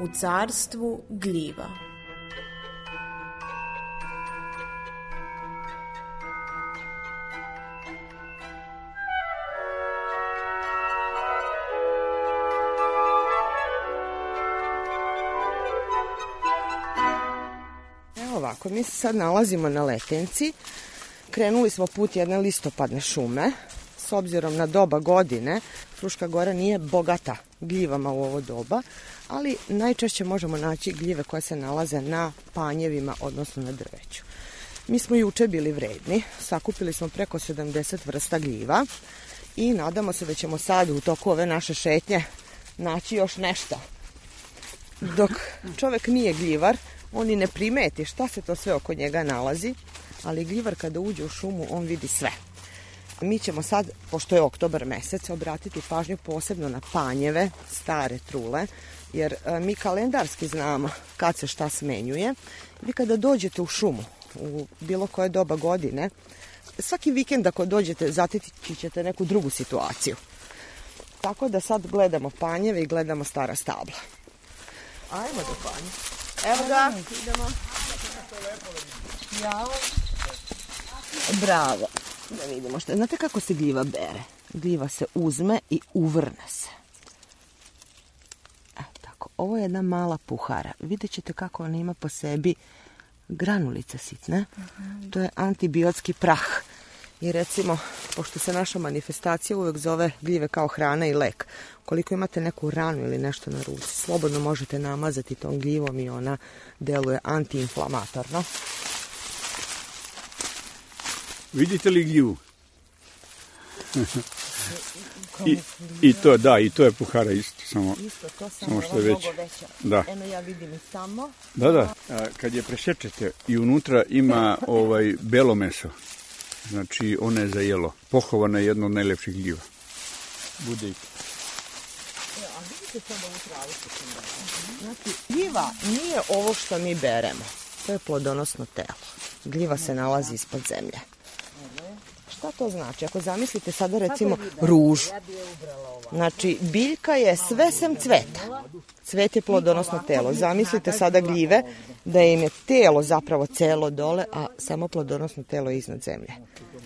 U carstvu gljiva. Evo ovako, mi se sad nalazimo na Letenci. Krenuli smo put jedne listopadne šume. S obzirom na doba godine, Fruška gora nije bogata gljivama u ovo doba, ali najčešće možemo naći gljive koje se nalaze na panjevima, odnosno na drveću. Mi smo juče bili vredni, sakupili smo preko 70 vrsta gljiva i nadamo se da ćemo sad u toku ove naše šetnje naći još nešto dok čovek nije gljivar, on i ne primeti šta se to sve oko njega nalazi, ali gljivar kada uđe u šumu, on vidi sve. Mi ćemo sad, pošto je oktobar mesec, obratiti pažnju posebno na panjeve, stare trule, jer e, mi kalendarski znamo kad se šta smenjuje. Vi kada dođete u šumu, u bilo koje doba godine, svaki vikend ako dođete, zatiti ćete neku drugu situaciju. Tako da sad gledamo panjeve i gledamo stara stabla. Ajmo do panja. Evo ga. Idemo. Bravo. Da vidimo što. Znate kako se gljiva bere? Gljiva se uzme i uvrne se. Evo tako. Ovo je jedna mala puhara. Vidjet ćete kako ona ima po sebi granulice sitne. To je antibiotski prah. I recimo, pošto se naša manifestacija uvek zove gljive kao hrana i lek, koliko imate neku ranu ili nešto na ruci, slobodno možete namazati tom gljivom i ona deluje antiinflamatorno. Vidite li gljivu? I, I to, da, i to je puhara isto, samo, Isto to samo samo što je već. veća. Da. Eno ja vidim i tamo. Da, da. A, kad je presečete i unutra ima ovaj belo meso, znači ona je za jelo. Pohovana je jedna od najlepših gljiva. Bude i A vidite sad ovu travu što sam Znači, gljiva nije ovo što mi beremo. To je plodonosno telo. Gljiva se nalazi ispod zemlje. Šta to znači? Ako zamislite sada recimo ružu. Znači, biljka je sve sem cveta. Cvet je plodonosno telo. Zamislite sada gljive da im je telo zapravo celo dole, a samo plodonosno telo je iznad zemlje.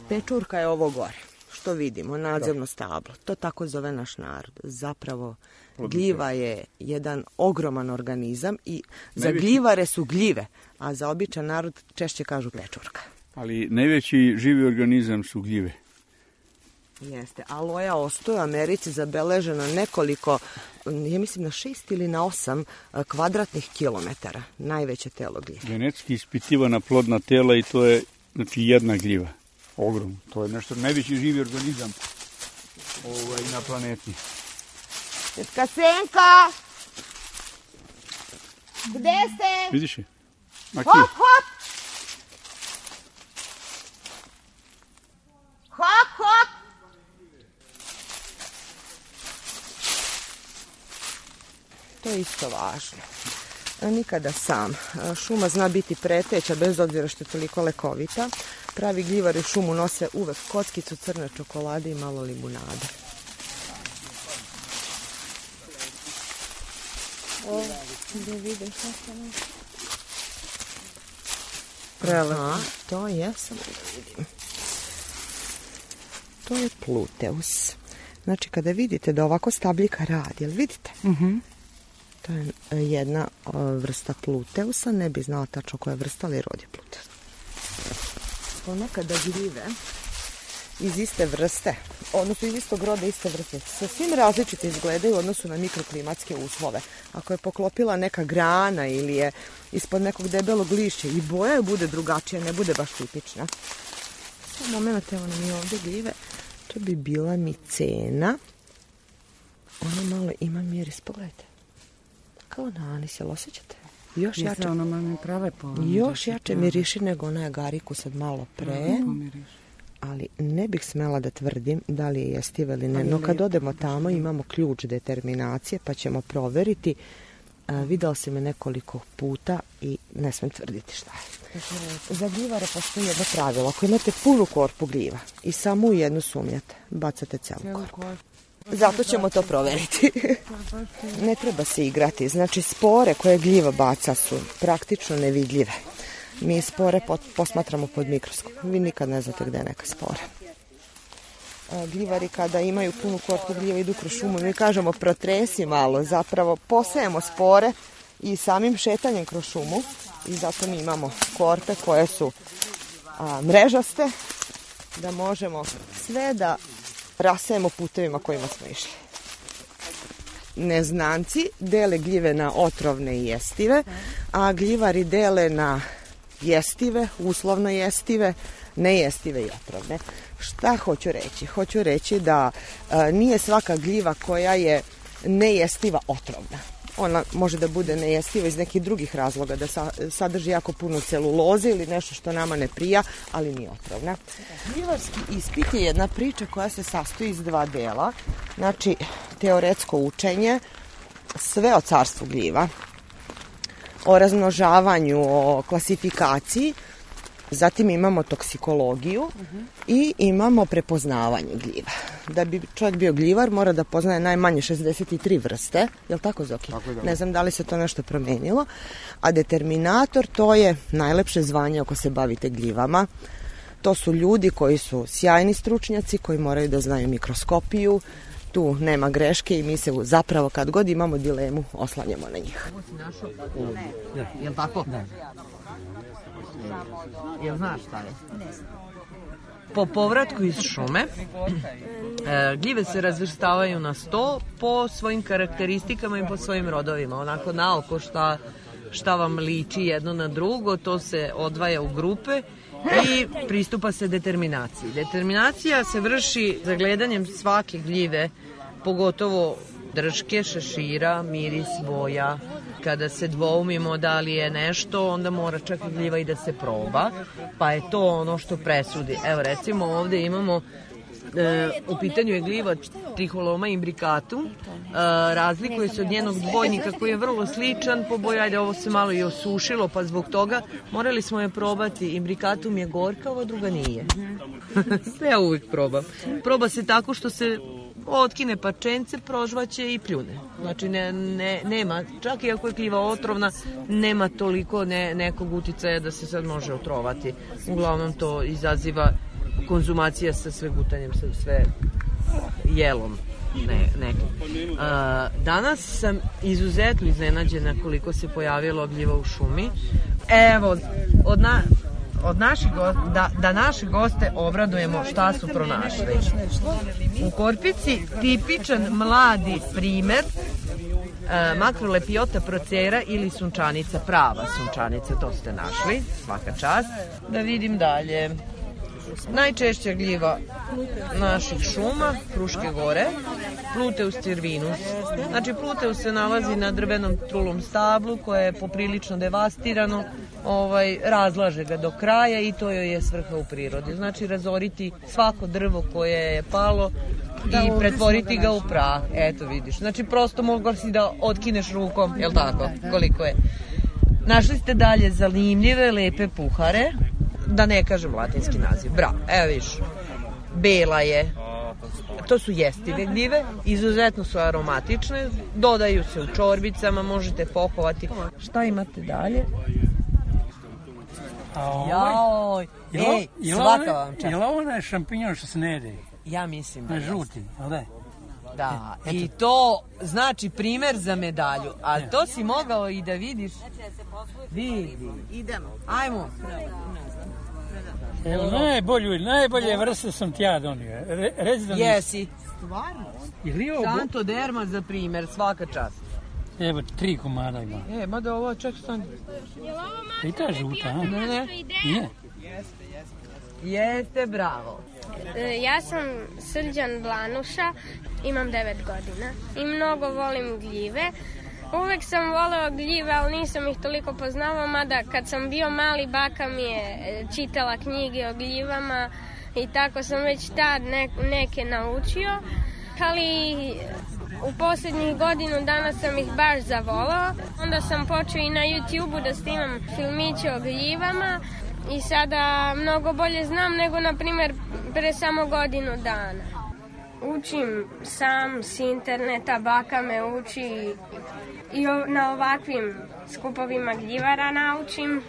Pečurka je ovo gore što vidimo, nadzemno stablo. To tako zove naš narod. Zapravo, gljiva je jedan ogroman organizam i za gljivare su gljive, a za običan narod češće kažu pečurka. Ali najveći živi organizam su gljive. Jeste. Aloja ostoje u Americi zabeleženo nekoliko, ja mislim na šest ili na osam eh, kvadratnih kilometara. Najveće telo gljive. Genetski ispitivana plodna tela i to je znači jedna gljiva. Ogromno. To je nešto najveći živi organizam ovaj, na planeti. Tetka Senka! Gde ste? Vidiš je? Maki, Hop, hop! Hop, hop! To je isto važno. Nikada sam. Šuma zna biti preteća, bez obzira što je toliko lekovita. Pravi gljivari u šumu nose uvek kockicu crne čokolade i malo limunade. O, da vidim šta se Aha, to je, samo da vidim. To je pluteus. Znači, kada vidite da ovako stabljika radi, jel vidite? Mhm. To je e, jedna o, vrsta pluteusa, ne bi znala tačno koja je vrsta, ali rod je pluteus. Ponekada gljive iz iste vrste, odnosno iz istog roda iste vrste, sasvim različite izgledaju u odnosu na mikroklimatske uslove. Ako je poklopila neka grana ili je ispod nekog debelog lišća i boja joj bude drugačija, ne bude baš tipična. Samo moment, evo nam je ovde gljive. To bi bila micena. Ona malo ima miris, pogledajte. Kao na anis, jel osjećate? Još jače. Jeste, ono mami prave po... Još jače miriši nego ona agariku sad malo pre. Ali ne bih smela da tvrdim da li je jestiva ili ne. No kad odemo tamo imamo ključ determinacije pa ćemo proveriti. A, videla sam je nekoliko puta i ne smem tvrditi šta je. Za gljivare postoji jedno pravilo. Ako imate punu korpu gljiva i samo u jednu sumnjate, bacate celu korpu. Zato ćemo to proveriti. ne treba se igrati. Znači, spore koje gljiva baca su praktično nevidljive. Mi spore pot- posmatramo pod mikroskopom. Vi nikad ne znate gde je neka spora. A, Gljivari kada imaju punu korpu gljiva idu kroz šumu, mi kažemo protresi malo, zapravo posejemo spore i samim šetanjem kroz šumu i zato mi imamo korpe koje su a, mrežaste da možemo sve da rasejemo putevima kojima smo išli. Neznanci dele gljive na otrovne i jestive, a gljivari dele na jestive, uslovno jestive, nejestive i otrovne. Šta hoću reći? Hoću reći da a, nije svaka gljiva koja je nejestiva otrovna. Ona može da bude nejestiva iz nekih drugih razloga, da sa, sadrži jako puno celuloze ili nešto što nama ne prija, ali nije otrovna. Gljivarski ispit je jedna priča koja se sastoji iz dva dela. Znači, teoretsko učenje, sve o carstvu gljiva, o razmnožavanju, o klasifikaciji, Zatim imamo toksikologiju i imamo prepoznavanje gljiva. Da bi čovjek bio gljivar mora da poznaje najmanje 63 vrste, je li tako Zoki? Tako je, da. Ne znam da li se to nešto promenilo. A determinator to je najlepše zvanje ako se bavite gljivama. To su ljudi koji su sjajni stručnjaci, koji moraju da znaju mikroskopiju, tu nema greške i mi se zapravo kad god imamo dilemu oslanjamo na njih. Jel tako? Da. Jel znaš šta je? Po povratku iz šume, e, gljive se razvrstavaju na sto po svojim karakteristikama i po svojim rodovima. Onako na oko šta, šta vam liči jedno na drugo, to se odvaja u grupe i pristupa se determinaciji. Determinacija se vrši zagledanjem svake gljive, pogotovo drške, šešira, miris, boja. Kada se dvoumimo da li je nešto, onda mora čak i gljiva i da se proba, pa je to ono što presudi. Evo recimo ovde imamo E, u pitanju je gljiva triholoma imbricatu. E, razlikuje se od njenog dvojnika koji je vrlo sličan po boji. Ajde, ovo se malo i osušilo, pa zbog toga morali smo je probati. Imbricatum je gorka, ova druga nije. ja uvijek probam. Proba se tako što se otkine parčence, prožvaće i pljune. Znači ne, ne, nema, čak i ako je gljiva otrovna, nema toliko ne, nekog uticaja da se sad može otrovati. Uglavnom to izaziva konzumacija sa sve gutanjem, sa sve jelom ne, nekim. A, danas sam izuzetno iznenađena koliko se pojavilo gljiva u šumi. Evo, od, na, od naših da, da naše goste obradujemo šta su pronašli. U Korpici tipičan mladi primer e, makrolepiota procera ili sunčanica, prava sunčanica, to ste našli, svaka čast. Da vidim dalje. Najčešća gljiva naših šuma, Fruške gore, Pluteus cirvinus. Znači, Pluteus se nalazi na drvenom trulom stablu koje je poprilično devastirano, ovaj, razlaže ga do kraja i to joj je svrha u prirodi. Znači, razoriti svako drvo koje je palo i pretvoriti ga u prah. Eto, vidiš. Znači, prosto mogla si da otkineš rukom, jel tako, koliko je. Našli ste dalje zanimljive, lepe puhare, da ne kažem latinski naziv. Bravo, evo vidiš. Bela je. To su jestive gljive, izuzetno su aromatične, dodaju se u čorbicama, možete pohovati. Šta imate dalje? A ovaj? Ovo- ej, jel svaka vam čast. Jel ovo onaj šampinjon što se ne jede? Ja mislim da Na žuti, jel da? Da, i to znači primer za medalju. A to si mogao i da vidiš. Vidi, idemo. Ajmo. Evo, najbolju, najbolje vrste sam ti ja donio. Re, reci da. Jesi. Stvarno? Je ovo... Santo Derma za primer, svaka čast. Evo, tri komada ima. E, mada ovo, ček, stani. I ta žuta, a? Ne, ne. Nije. Jeste, bravo. E, Ja sam Srđan Blanuša, imam 9 godina i mnogo volim gljive. Uvek sam voleo gljive, ali nisam ih toliko poznavao, mada kad sam bio mali, baka mi je e, čitala knjige o gljivama i tako sam već tad ne- neke naučio, ali u posljednjih godinu dana sam ih baš zavolao. Onda sam počeo i na YouTube-u da snimam filmiće o gljivama i sada mnogo bolje znam nego, na primjer, pre samo godinu dana. Učim sam s interneta, baka me uči i na ovakvim skupovima gljivara naučim.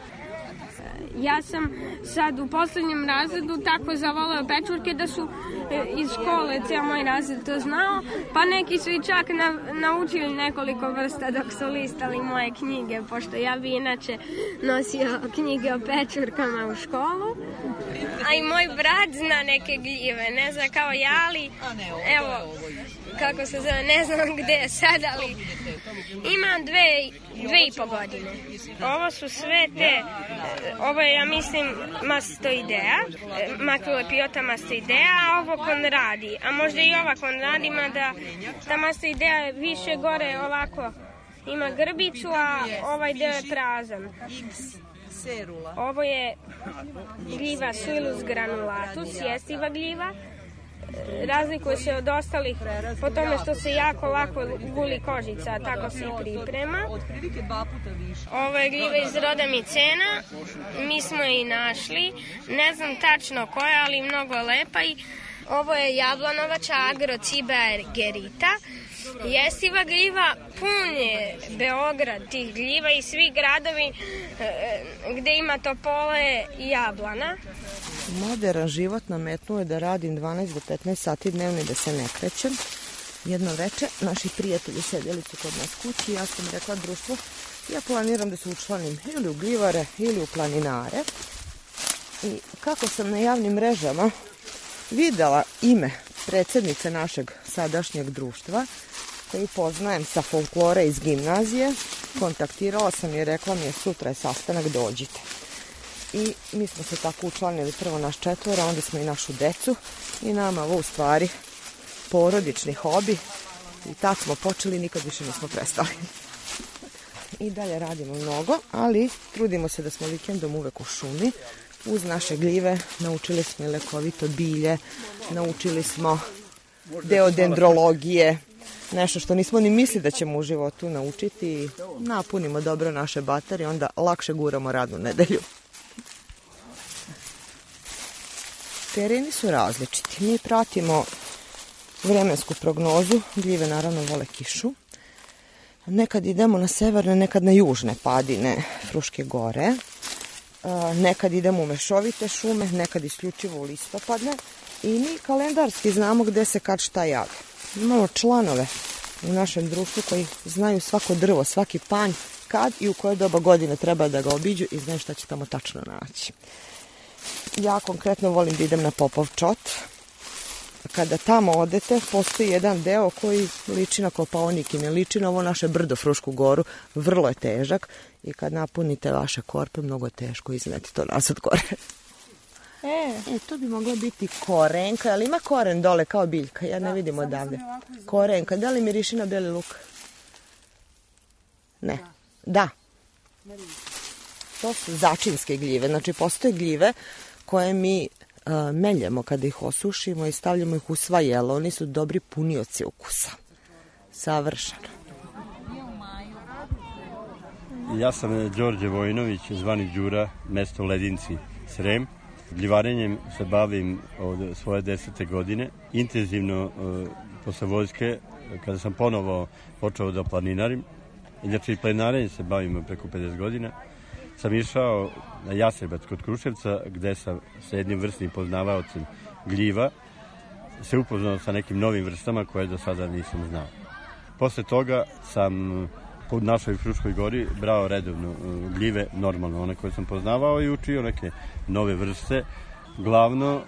Ja sam sad u poslednjem razredu tako zavoleo pečurke da su e, iz škole ceo moj razred to znao, pa neki su i čak na, naučili nekoliko vrsta dok su listali moje knjige, pošto ja bi inače nosio knjige o pečurkama u školu. A i moj brat zna neke gljive, ne zna kao ja, ali evo, kako se zove, ne znam gde je sad, ali ima dve, dve i po godine. Ovo su sve te, ovo je, ja mislim, mastoidea, makulepiota mastoidea, a ovo konradi, a možda i ova konradi, mada ta mastoidea je više gore ovako, ima grbicu, a ovaj deo je prazan. Serula. Ovo je gljiva Suilus granulatus, jestiva gljiva. Razlikuje se od ostalih po tome što se jako lako guli kožica, tako se i priprema. Ovo je gljiva iz roda Micena, mi smo je i našli, ne znam tačno koja, ali mnogo lepa i ovo je jablanovača agrociber gerita, jestiva gljiva, pun je Beograd tih gljiva i svi gradovi e, gde ima topole i jablana. Modern život nametnuo je da radim 12 do 15 sati dnevno i da se ne krećem. Jedno veče naši prijatelji sedjeli su kod nas kući i ja sam rekla društvo, ja planiram da se učlanim ili u glivare ili u planinare. I kako sam na javnim mrežama videla ime predsednice našeg sadašnjeg društva, koju poznajem sa folklore iz gimnazije, kontaktirala sam i rekla mi je sutra je sastanak, dođite. I mi smo se tako učlanili prvo naš četvora, onda smo i našu decu i nama ovo u stvari porodični hobi i tad smo počeli, nikad više nismo prestali. I dalje radimo mnogo, ali trudimo se da smo vikendom uvek u šumi. Uz naše gljive naučili smo i lekovito bilje, naučili smo deo dendrologije, nešto što nismo ni misli da ćemo u životu naučiti napunimo dobro naše baterije, onda lakše guramo radnu nedelju. Tereni su različiti. Mi pratimo vremensku prognozu, gljive naravno vole kišu. Nekad idemo na severne, nekad na južne padine Fruške gore. Nekad idemo u mešovite šume, nekad isključivo u listopadne. I mi kalendarski znamo gde se kad šta javi. Imamo članove u našem društvu koji znaju svako drvo, svaki panj, kad i u koje doba godine treba da ga obiđu i znaju šta će tamo tačno naći. Ja konkretno volim da idem na Popov čot. Kada tamo odete, postoji jedan deo koji liči na kopaonik i ne liči na ovo naše brdo Frušku goru. Vrlo je težak i kad napunite vaše korpe, mnogo je teško izneti to nazad gore. E, e, to bi moglo biti korenka, ali ima koren dole kao biljka, ja ne vidim odavde. Korenka, da li miriši na beli luk? Ne. Da. To su začinske gljive, znači postoje gljive koje mi meljemo kada ih osušimo i stavljamo ih u sva jela. Oni su dobri punioci ukusa. Savršeno. Ja sam Đorđe Vojnović, zvani Đura, mesto Ledinci, Srem. Gljivarenjem se bavim od svoje desete godine. Intenzivno e, posle vojske, kada sam ponovo počeo da planinarim. Inače i planinarenjem se bavim preko 50 godina. Sam išao na Jasrebac kod Kruševca, gde sam sa jednim vrstnim poznavaocem gljiva se upoznao sa nekim novim vrstama koje do sada nisam znao. Posle toga sam po našoj Fruškoj gori brao redovno uh, gljive, normalno one koje sam poznavao i učio neke nove vrste. Glavno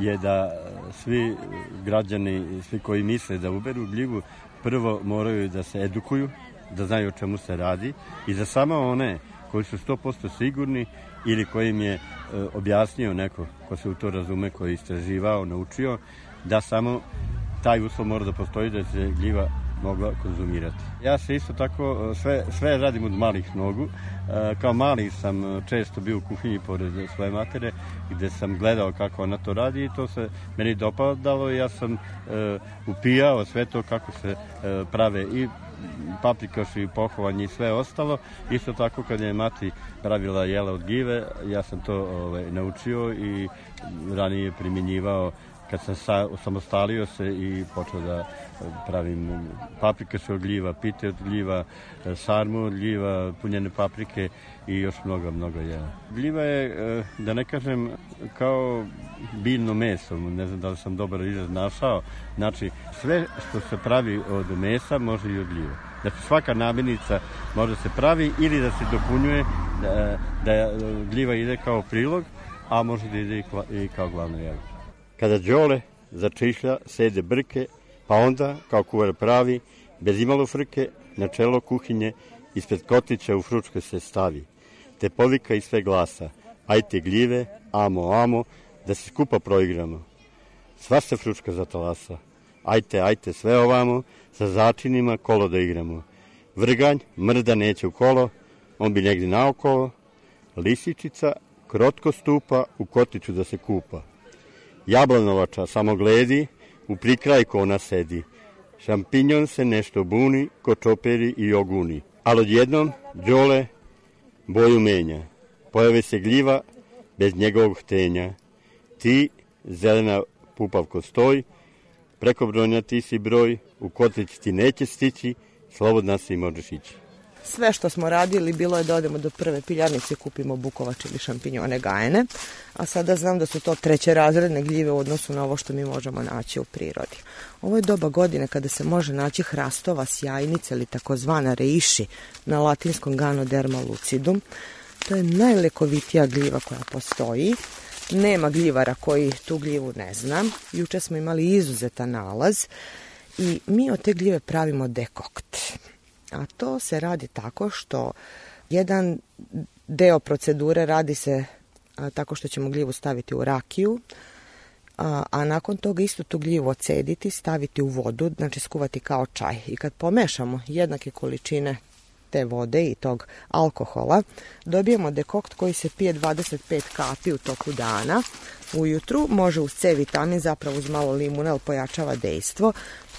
je da svi građani, svi koji misle da uberu gljivu, prvo moraju da se edukuju, da znaju o čemu se radi i za samo one koji su 100% sigurni ili kojim je e, objasnio neko ko se u to razume, koji je istraživao, naučio, da samo taj uslov mora da postoji da se gljiva mogla konzumirati. Ja se isto tako sve, sve radim od malih nogu. E, kao mali sam često bio u kuhinji pored svoje matere gde sam gledao kako ona to radi i to se meni dopadalo ja sam e, upijao sve to kako se e, prave i paprikaš i pohovanje i sve ostalo. Isto tako kad je mati pravila jela od give, ja sam to ovaj, naučio i ranije primjenjivao kad sam sa, samostalio se i počeo da pravim paprike su od gljiva, pite od gljiva, sarmu od gljiva, punjene paprike i još mnogo, mnogo jela. Gljiva je, e, da ne kažem, kao biljno meso, ne znam da li sam dobar izraz našao, znači sve što se pravi od mesa može i od gljiva. Znači svaka namirnica može se pravi ili da se dopunjuje da, da gljiva ide kao prilog, a može da ide i kao glavno jelo. Kada đole začišlja, sede brke, pa onda, kao kuvar pravi, bez imalo frke, na čelo kuhinje, ispred kotića u fručke se stavi, te povika i sve glasa, ajte gljive, amo, amo, da se skupa proigramo. Sva se fručka zatalasa, ajte, ajte, sve ovamo, sa začinima kolo da igramo. Vrganj, mrda neće u kolo, on bi negdje naokolo, lisičica, krotko stupa, u kotiću da se kupa. Jablanovača samo gledi, u prikrajku ona sedi. Šampinjon se nešto buni, ko čoperi i oguni. Ali odjednom, đole boju menja. Pojave se gljiva bez njegovog htenja. Ti, zelena pupavko stoj, preko brojna ti si broj, u kotić ti neće stići, slobodna si možeš ići. Sve što smo radili bilo je da odemo do prve piljarnice i kupimo bukovač ili šampinjone gajene, a sada znam da su to treće razredne gljive u odnosu na ovo što mi možemo naći u prirodi. Ovo je doba godine kada se može naći hrastova sjajnica ili takozvana reiši na latinskom ganoderma lucidum. To je najlekovitija gljiva koja postoji. Nema gljivara koji tu gljivu ne znam. Juče smo imali izuzetan nalaz i mi od te gljive pravimo dekokt. A to se radi tako što jedan deo procedure radi se tako što ćemo gljivu staviti u rakiju, a, a nakon toga isto tu gljivu ocediti, staviti u vodu, znači skuvati kao čaj. I kad pomešamo jednake količine te vode i tog alkohola, dobijemo dekokt koji se pije 25 kapi u toku dana. Ujutru može uz C vitamin, zapravo uz malo limuna, ali pojačava dejstvo.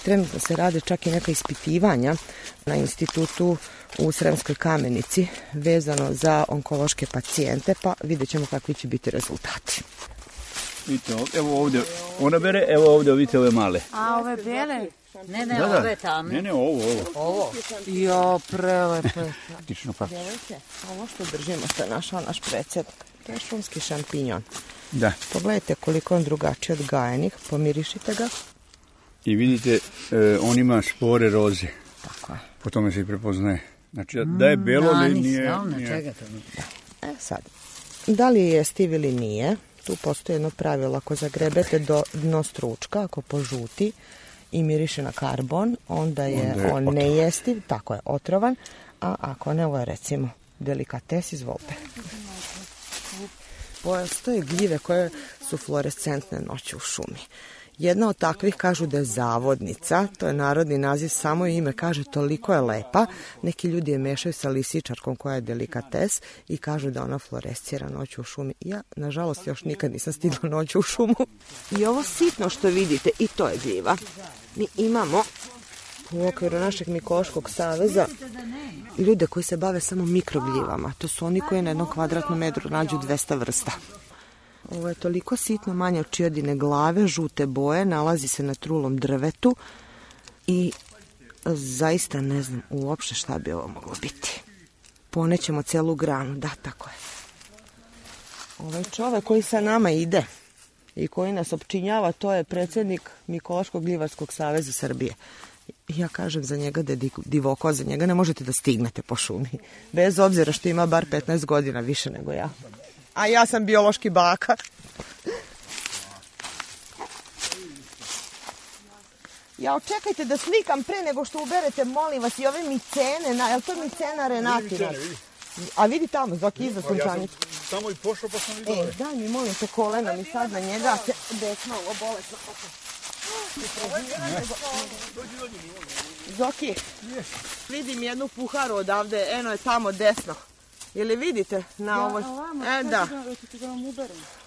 Trenutno se rade čak i neka ispitivanja na institutu u Sremskoj kamenici vezano za onkološke pacijente, pa vidjet ćemo kakvi će biti rezultati. Vidite, evo ovdje, ona bere, evo ovdje, vidite ove male. A ove bele? Ne, ne, Da, da. ove tamne. Ne, ne, ovo, ovo. Ovo? Jo, prelepo. Tično pa. Ovo što držimo što je našao naš predsjednik, to je šumski šampinjon. Da. Pogledajte koliko on drugačiji od gajenih, pomirišite ga. I vidite, e, on ima spore roze. Tako je. Po tome se i prepoznaje. Znači, da je belo, ne, nije... Slavno, nije- čega to? E sad, da li je stiv ili nije, tu postoji jedno pravilo, ako zagrebete do dno stručka, ako požuti i miriše na karbon, onda je, Onda je on otrovan. nejestiv, tako je, otrovan, a ako ne, ovo je recimo delikates, izvolite. Postoje gljive koje su fluorescentne noći u šumi. Jedna od takvih kažu da je zavodnica, to je narodni naziv, samo ime kaže toliko je lepa. Neki ljudi je mešaju sa lisičarkom koja je delikates i kažu da ona fluorescira noću u šumi. Ja, nažalost, još nikad nisam stigla noću u šumu. I ovo sitno što vidite, i to je gljiva. Mi imamo u okviru našeg Mikološkog saveza ljude koji se bave samo mikrogljivama. To su oni koji na jednom kvadratnom metru nađu 200 vrsta. Ovo je toliko sitno manje od čiodine glave, žute boje, nalazi se na trulom drvetu i zaista ne znam uopšte šta bi ovo moglo biti. ponećemo celu granu, da, tako je. Ovaj čovek koji sa nama ide i koji nas opčinjava, to je predsednik Mikolaškog gljivarskog saveza Srbije. Ja kažem za njega da je divoko, za njega ne možete da stignete po šumi. Bez obzira što ima bar 15 godina više nego ja. A ja sam biološki baka. Ja očekajte da slikam pre nego što uberete, molim vas, i ove micene, na, je li to micena Renatina? A vidi tamo, Zoki iza sunčanicu. Tamo i pošao pa sam vidio. E, daj mi, molim te, kolena mi sad na njega se desno ovo bolesno. Zoki, vidim jednu puharu odavde, eno je tamo desno. Ili vidite na ovoj... E, da.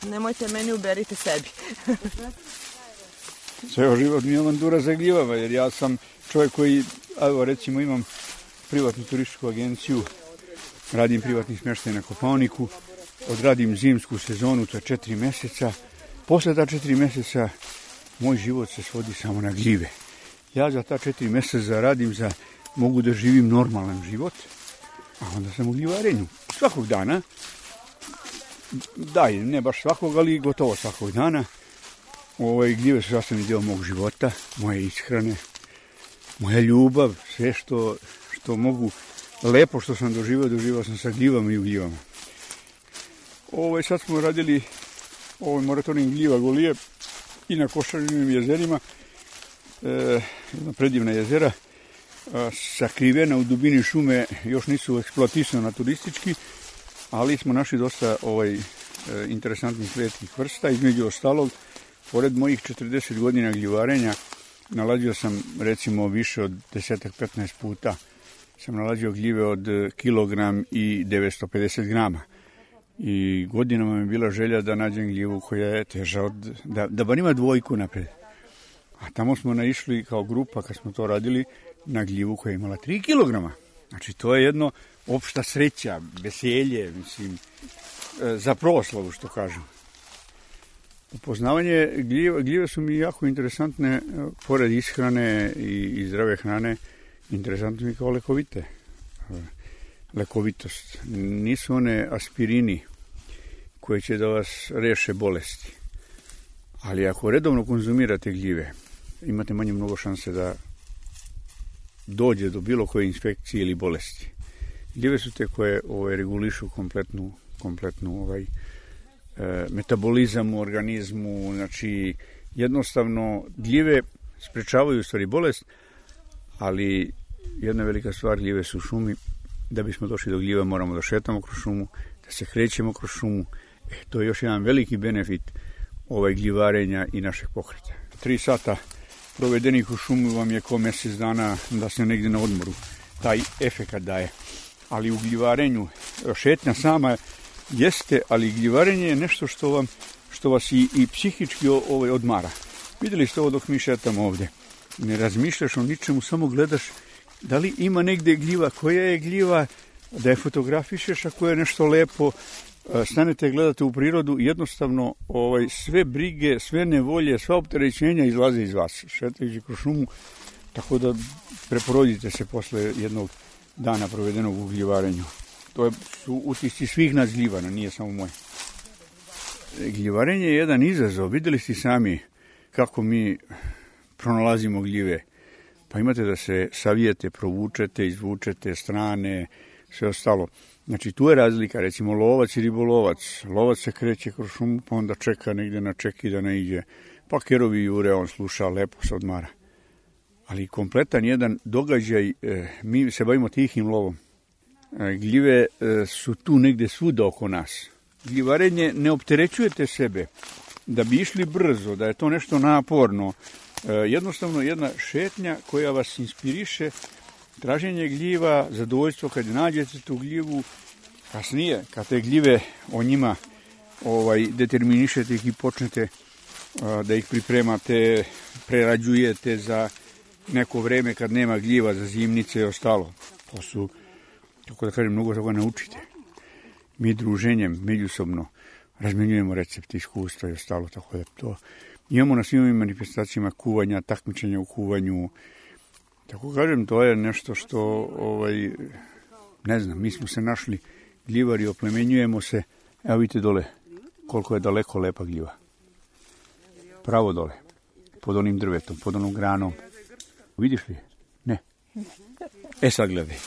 Nemojte meni, uberite sebi. Ceo život mi je avantura za gljivama, jer ja sam čovjek koji, evo recimo imam privatnu turističku agenciju, radim privatni smještaj na Koponiku, odradim zimsku sezonu, to je četiri meseca. Posle ta četiri meseca moj život se svodi samo na gljive. Ja za ta četiri meseca zaradim za, mogu da živim normalan život, a onda sam u gljivarenju. Svakog dana, daj, ne baš svakog, ali gotovo svakog dana, ovaj, gljive su sastavni deo mog života, moje ishrane, moja ljubav, sve što, što mogu, lepo što sam doživao, doživao sam sa gljivama i u gljivama. Ovaj, sad smo radili ovaj moratorij gljiva golije i na Košarinim jezerima, e, jedna predivna jezera, sakrivena u dubini šume, još nisu eksploatisana turistički, ali smo našli dosta ovaj, e, interesantnih retkih vrsta, između ostalog, pored mojih 40 godina gljivarenja, nalazio sam recimo više od 10-15 puta sam nalazio gljive od kilogram i 950 grama. I godinama mi je bila želja da nađem gljivu koja je teža od, da, da bar ima dvojku napred. A tamo smo naišli kao grupa, kad smo to radili, na gljivu koja je imala 3 kilograma. Znači, to je jedno opšta sreća, veselje, mislim, e, za proslavu, što kažem. Upoznavanje gljive, gljive su mi jako interesantne, e, pored ishrane i, i zdrave hrane, interesantne mi kao lekovite. E, lekovitost. Nisu one aspirini koje će da vas reše bolesti. Ali ako redovno konzumirate gljive, imate manje mnogo šanse da dođe do bilo koje infekcije ili bolesti. Gljive su te koje ovaj, regulišu kompletnu, kompletnu ovaj, e, metabolizam u organizmu, znači jednostavno gljive sprečavaju u stvari bolest, ali jedna velika stvar, gljive su u šumi, da bismo došli do gljiva moramo da šetamo kroz šumu, da se krećemo kroz šumu, e, to je još jedan veliki benefit ovaj gljivarenja i našeg pokreta. Tri sata provedenih u šumu vam je ko mesec dana da se negde na odmoru taj efekat daje. Ali u gljivarenju šetnja sama jeste, ali gljivarenje je nešto što vam što vas i, i psihički ovaj odmara. Videli ste ovo dok mi šetamo ovde. Ne razmišljaš o ničemu, samo gledaš da li ima negde gljiva, koja je gljiva, da je fotografišeš ako je nešto lepo, stanete gledate u prirodu, jednostavno ovaj, sve brige, sve nevolje, sva opterećenja izlaze iz vas, šetajući kroz šumu, tako da preporodite se posle jednog dana provedenog u gljivarenju. To je, su utisci svih nas gljivana, nije samo moje. Gljivarenje je jedan izazov, videli ste sami kako mi pronalazimo gljive. Pa imate da se savijete, provučete, izvučete strane, sve ostalo. Znači tu je razlika, recimo lovac i ribolovac. Lovac se kreće kroz šumu, pa onda čeka negde na čeki da ne iđe. Pa kerovi jure, on sluša, lepo se odmara. Ali kompletan jedan događaj, e, mi se bavimo tihim lovom. E, gljive e, su tu negde svuda oko nas. Gljivarenje ne opterećujete sebe da bi išli brzo, da je to nešto naporno. Jednostavno jedna šetnja koja vas inspiriše traženje gljiva, zadovoljstvo kad nađete tu gljivu, kasnije, kad te gljive o njima ovaj, determinišete ih i počnete a, da ih pripremate, prerađujete za neko vreme kad nema gljiva za zimnice i ostalo. To su, tako da kažem, mnogo toga naučite. Mi druženjem, međusobno, razmenjujemo recepte, iskustva i ostalo, tako da to imamo na svim manifestacijama kuvanja, takmičenja u kuvanju, Tako kažem, to je nešto što ovaj, ne znam, mi smo se našli gljivari, oplemenjujemo se, evo vidite dole koliko je daleko lepa gljiva. Pravo dole, pod onim drvetom, pod onom granom. Vidiš li? Ne. E sad gledaj.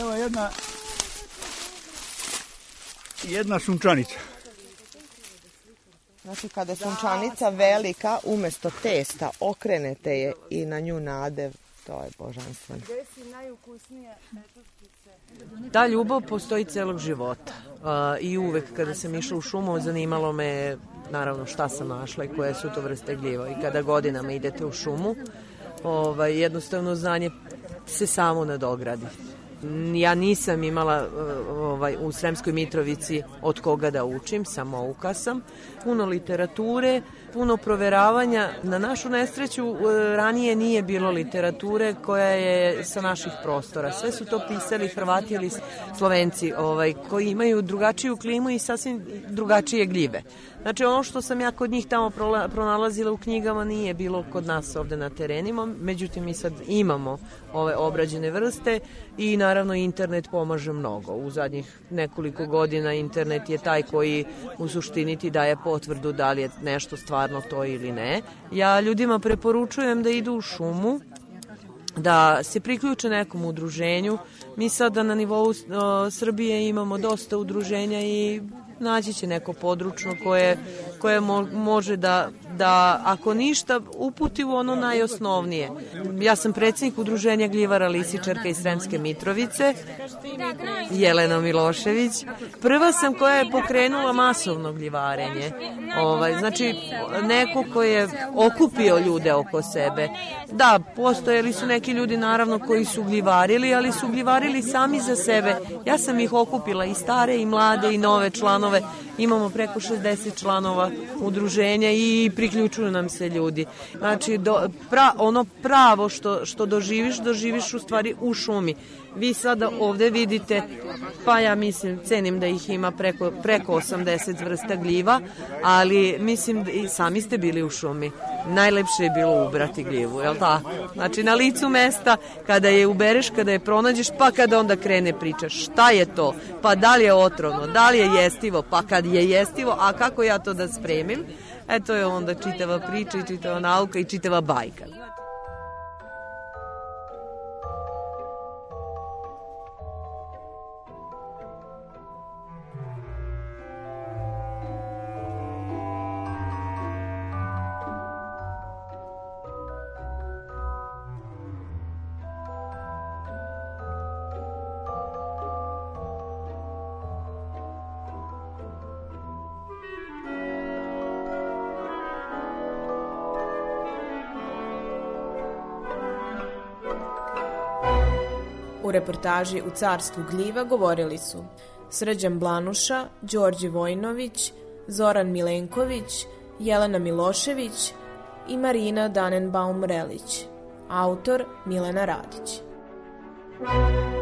Evo jedna jedna sunčanica. Znači, kada je sunčanica velika, umesto testa, okrenete je i na nju nadev, to je božanstveno. Ta ljubav postoji celog života. Uh, I uvek kada sam išla u šumu, zanimalo me naravno šta sam našla i koje su to vrste gljiva. I kada godinama idete u šumu, ovaj, jednostavno znanje se samo nadogradi ja nisam imala ovaj, u Sremskoj Mitrovici od koga da učim, samo uka sam. Puno literature, puno proveravanja. Na našu nesreću e, ranije nije bilo literature koja je sa naših prostora. Sve su to pisali Hrvati ili Slovenci ovaj, koji imaju drugačiju klimu i sasvim drugačije gljive. Znači ono što sam ja kod njih tamo pronalazila u knjigama nije bilo kod nas ovde na terenima, međutim mi sad imamo ove obrađene vrste i naravno internet pomaže mnogo. U zadnjih nekoliko godina internet je taj koji u suštini ti daje potvrdu da li je nešto stvarno to ili ne. Ja ljudima preporučujem da idu u šumu, da se priključe nekom udruženju. Mi sada na nivou uh, Srbije imamo dosta udruženja i naći će neko područno koje, koje mo, može da, da, ako ništa, uputi u ono najosnovnije. Ja sam predsednik udruženja Gljivara Lisičarka iz Sremske Mitrovice, Jelena Milošević. Prva sam koja je pokrenula masovno gljivarenje. Ovaj, znači, neko ko je okupio ljude oko sebe. Da, postojali su neki ljudi naravno koji su gljivarili, ali su gljivarili sami za sebe. Ja sam ih okupila i stare i mlade i nove članove. Imamo preko 60 članova udruženja i priključuju nam se ljudi. Znači, do, pra, ono pravo što, što doživiš, doživiš u stvari u šumi. Vi sada ovde vidite, pa ja mislim, cenim da ih ima preko, preko 80 vrsta gljiva, ali mislim da i sami ste bili u šumi. Najlepše je bilo ubrati gljivu, jel tako? Znači na licu mesta, kada je ubereš, kada je pronađeš, pa kada onda krene priča šta je to, pa da li je otrovno, da li je jestivo, pa kad je jestivo, a kako ja to da spremim, e to je onda čitava priča i čitava nauka i čitava bajka. U reportaži u Carstvu gljiva govorili su Srđan Blanuša, Đorđe Vojnović, Zoran Milenković, Jelena Milošević i Marina Danenbaum-Relić. Autor Milena Radić. Thank you.